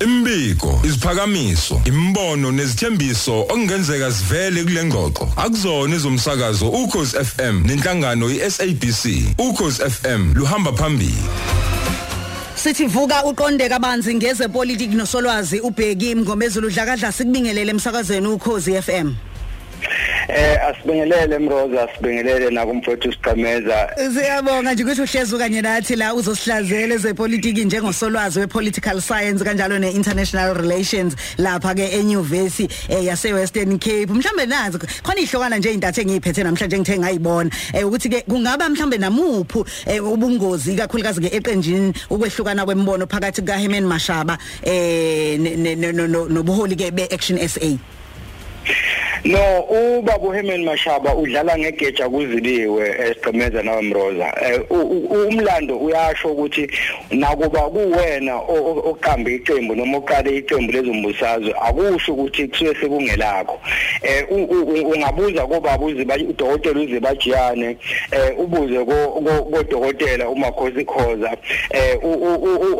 Imbiko, isiphakamiso, imbono nezithembiso okungenzeka sivele kule ngxoxo. Akuzona izomsakazo ukhozi FM nenhlangano iSABC. Ukhozi FM luhamba phambili. Sithi vuka uqonde kabanzi ngezepolitiki nosolwazi ubheki mngomezulu dlakadla sikubingelele emsakazweni ukhozi FM. Eh asibingelele Mroza asibingelele nakumfowethu Siqhameza Siyabonga nje ukuthi uhlezi kanye nathi la uzosihlazela ezepolitiki njengosolwazi wepolitical science kanjalo neinternational relations lapha ke eNyuvesi eh, yase Western Cape. Mhlambe nazi khona ihlokana nje intathe engiyiphethe namhlanje ngithe ngayibona eh, ukuthi ke kungaba mhlambe namuphu eh, ubungozi kakhulukazi ke eqenjini ukwehlukana kwembono phakathi kuka Herman Mashaba eh nobuholi ke beAction SA. No ubaba uHerman Mashaba udlala ngegeja kuziliwe esiqhemeza nawe Mroza umlando uyasho ukuthi nakuba kuwena oqambe iqembu noma oqale iqembu lezombusazwe akusho ukuthi kusuke sekungelakho. Eh ungabuza kobaba uziba udokotela uzibajiyane eh ubuze ko dokotela umakhosi khoza. Eh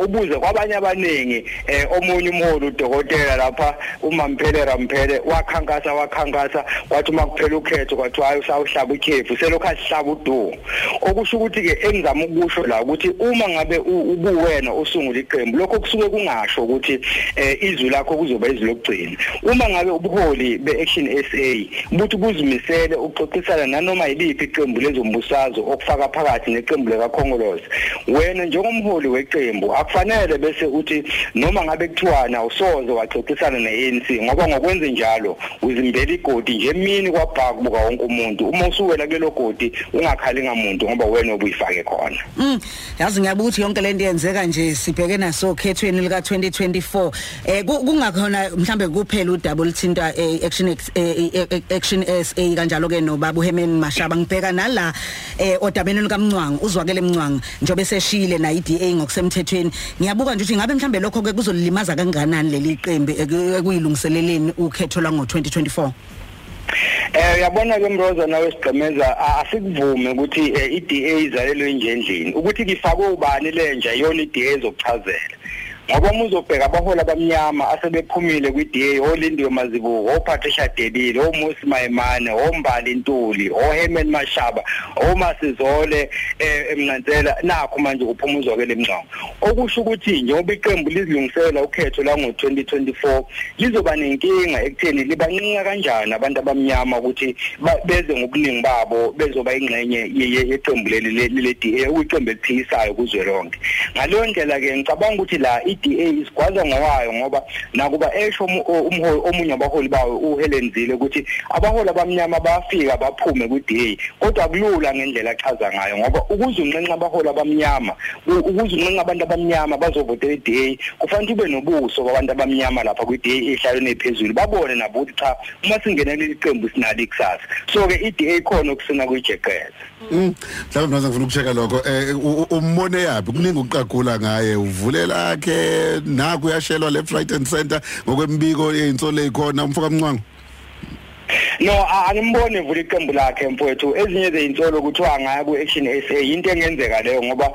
ubuze kwabanye abaningi eh omunye umholi udokotela lapha umamphele ramphele wakhankasa wakhankasa wakhankasa wathi uma kuphela ukhetho kwathiwa hayi usawuhlaba ikhefu selokhu asihlaba udumo. Okusho ukuthi ke engizama ukusho la ukuthi uma ngabe ubuwena osungula iqembu lokho kusuke kungasho ukuthi eh izwi lakho kuzoba izwi lokugcina. Uma ngabe ubuholi beAction SA buthi buzimisele uxoxisana nanoma yiliphi iqembu lezombusazwe okufaka phakathi neqembu leka Khongolose wena njengomholi weqembu akufanele bese uthi noma ngabe kuthiwana usoze waxoxisana neANC ngoba ngokwenze njalo uzimbeli igodi nje emini kwabhaka kubuka wonke umuntu. Uma usuwela kulelo godi ungakhali ngamuntu ngoba wena obuyifake khona. Mm yazi ngiyabuka ukuthi yonke lento yenzeka nje sibheke naso khethweni lika 2024 eh kungakhona mhlambe kuphela udouble lithinta action action SA kanjalo ke no baba uHemen Mashaba. Ngibheka nala eh odabeni likaMncwangu uzwakele eMncwangu njobe seshile na iDA ngokusemthethweni. Ngiyabuka nje ukuthi ngabe mhlambe lokho ke kuzolimaza kangakanani leli qembu ekuyilungiseleleni ukhetho lwango 2024 Eh uyabona ke Mroza nawe sigqemeza asikuvume ukuthi iDA izalelwe injendlini ukuthi kifakwe ubani lenja yona iDA ezokuchazela. Ngoba uma uzobheka abahola abamnyama asebephumile kwi-DA olindiwe mazibuko oPatricia Delile oMusi Mayemane oMbali Ntuli oHerman Mashaba oMasizole emnantsela nakho manje uphumuzwa ke lemnqamo okusho ukuthi njengoba iqembu lizilungisela ukhetho la ngo2024 lizoba nenkinga ekutheni libancinca kanjani abantu abamnyama ukuthi beze ngobuningi babo bezoba ingxenye yeqembu leli le-DA ukuyiqembu eliphikisayo kuzwe lonke ngaleyo ndlela ke ngicabanga ukuthi la iDA isigwaza ngowayo ngoba nakuba esho umholi omunye abaholi bawo uHelen Zille ukuthi abaholi abamnyama bayafika baphume kwiDA kodwa kulula ngendlela achaza ngayo ngoba ukuze unqenqa abaholi abamnyama ukuze unqenqa abantu abamnyama bazovotela iDA kufanele ube nobuso kwabantu abamnyama lapha kwiDA ehlalweni ephezulu babone nabo ukuthi cha uma singenele iqembu sinalo ikusasa. So ke iDA khona okusina kuyijeqeza mm mhlawumbe manje ngifuna ukucheka lokho. Eh umbone yapi kuningi ukuqagula ngaye uvulela yakhe naku uyashelwa left right and center ngokwembiko yezinsolo ezikhona umfoka mncwango No angimbone vula iqembu lakhe mfowethu. Ezinye zezinsolo kuthiwa ngaya ku Action SA into engenzeka leyo ngoba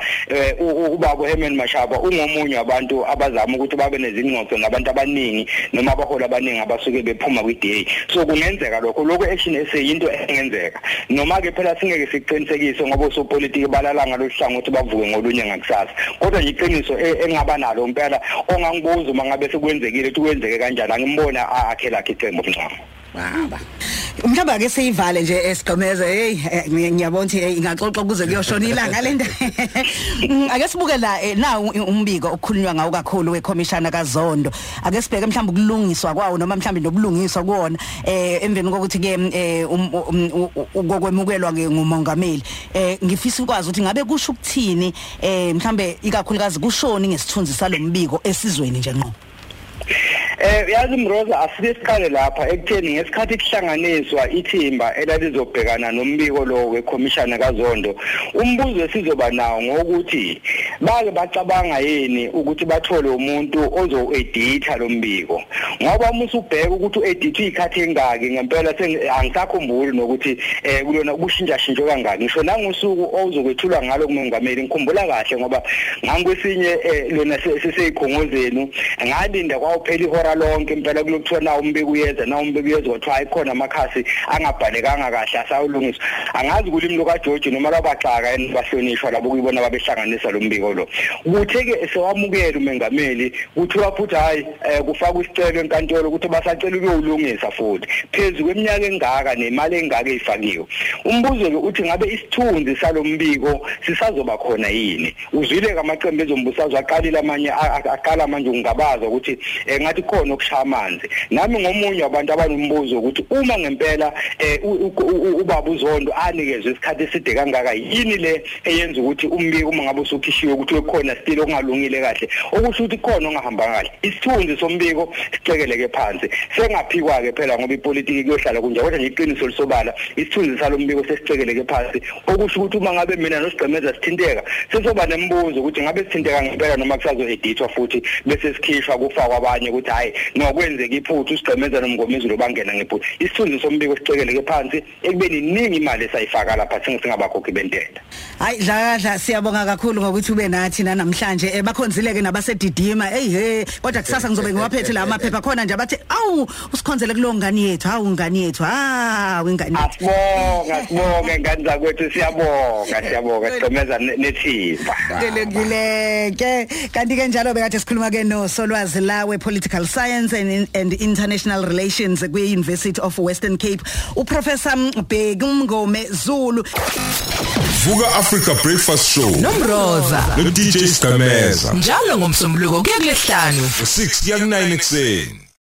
ubaba Herman Mashaba ungomunye wabantu abazama ukuthi babe nezingxoxo nabantu abaningi noma abaholi abaningi abasuke bephuma kwi-DA so kungenzeka lokho. Lokho Action SA into engenzeka. Noma ke phela singeke siqinisekise ngoba usopolitiki balala ngalohlanga ukuthi bavuke ngolunye ngakusasa. Kodwa nje iqiniso engaba nalo impela ongangibuza uma ngabe sekwenzekile ukuthi kwenzeke kanjani angimbona akhe lakhe iqembu mncamo baba. Mhlawumbe ake siyivale nje esigqemeze hey ngiyabona ukuthi ingaxoxa kuze kuyoshona ilanga lento ake sibuke la na umbiko okukhulunywa ngawo kakhulu wekhomishana kaZondo. Ake sibheke mhlawumbe ukulungiswa kwawo noma mhlawumbe nobulungiswa kuona eh emveni kokuthi ke ukokwemukelwa ke ngumongameli. Eh ngifisa ukwazi ukuthi ngabe kusho ukuthini eh mhlawumbe ikakhulukazi kushoni ngesithunzi salombiko esizweni nje ngqo? Eh yazi Mroza asike siqale lapha ekutheni ngesikhathi kuhlanganiswa ithimba elalizobhekana nombiko lo wekhomishana kaZondo umbuzo esizoba nawo ngokuthi bake bacabanga yini ukuthi bathole umuntu ozo-editha lo mbiko? Ngoba uma usubheka ukuthi u-editha iy'khathi engaki ngempela angisakhumbuli nokuthi um kulona kushintshashintsho kangaki. Ngisho nangosuku ozokwethulwa ngalo kumengameli ngikhumbula kahle ngoba ngangikwesinye um lona sisey'khongozenu ngalinda kwawuphela ihora lonke impela kulokuthiwa nawo umbiko uyeza nawo umbiko uyeza kwathiwa hayi khona amakhasi angabhalekanga kahle asawulungiswa. Angazi kulimi lukajoji noma lwabaxaka yini bahlonishwa labo kuyibona babehlanganisa lo mbiko lo. Kuthe-ke sewamukela umengameli kuthiwa futhi hhayi um kufakwa isicelo enkantolo ukuthi basacela ukuyowulungisa futhi. Phezu kweminyaka engaka nemali engaka eyifakiwe umbuzo-ke uthi ngabe isithunzi salo mbiko sisazoba khona yini? Uzwile-ke amacembu ezombusazwe aqalile amanye aqala manje ukungabaza ukuthi um ngathi khona okushaya amanzi. Nami ngomunye wabantu abanombuzo ukuthi uma ngempela um ubaba uzondo anikezwe isikhathi eside kangaka yini le eyenza ukuthi umbiko uma ngabe usukhishiwe ukuthi kukhona still okungalungile kahle? Okusho ukuthi khona ongahamba kahle. Isithunzi sombiko sicekeleke phansi. Sengaphikwa ke phela ngoba ipolitiki kuyohlala kunje kodwa nje iqiniso lisobala isithunzi salombiko sesicekeleke phansi. Okusho ukuthi uma ngabe mina nosigcemeza sithinteka sesoba nembuzo ukuthi ngabe sithinteka ngempela noma kusazo-edithwa futhi bese sikhishwa kufakwa abanye ukuthi hhayi nokwenzeka iphutha usigcemeza nomngomezulu bangena ngephutha. Isithunzi sombiko sicekeleke phansi ekubeni iningi imali esayifaka lapha singabakhokhi bentela. Hayi dlakadla siyabonga kakhulu ngokuthi ube nathi namhlanje eh bakhonzile ke nabasedidima. Hey he kodwa kusasa ngizobe ngiwaphethe la amaphepha khona nje bathi awu usikhonzele kulo ngani yethu? Hawu ngani yethu? Wengani yethu. Asibonga sibonga ngani zakwethu? Siyabonga siyabonga sigomeza nethimba. Delekile ke. Kanti ke njalo bekade sikhuluma ke no Solwazi lawe Political Science and, and International Relations kwi University of Western Cape uprofessor Bheki Mngome Zulu. Vuka Africa Breakfast Show. Nomroza. No DJ Skameza njalo ngomsombuluko kuya kulesihlanu u6 kuya ku9 ekseni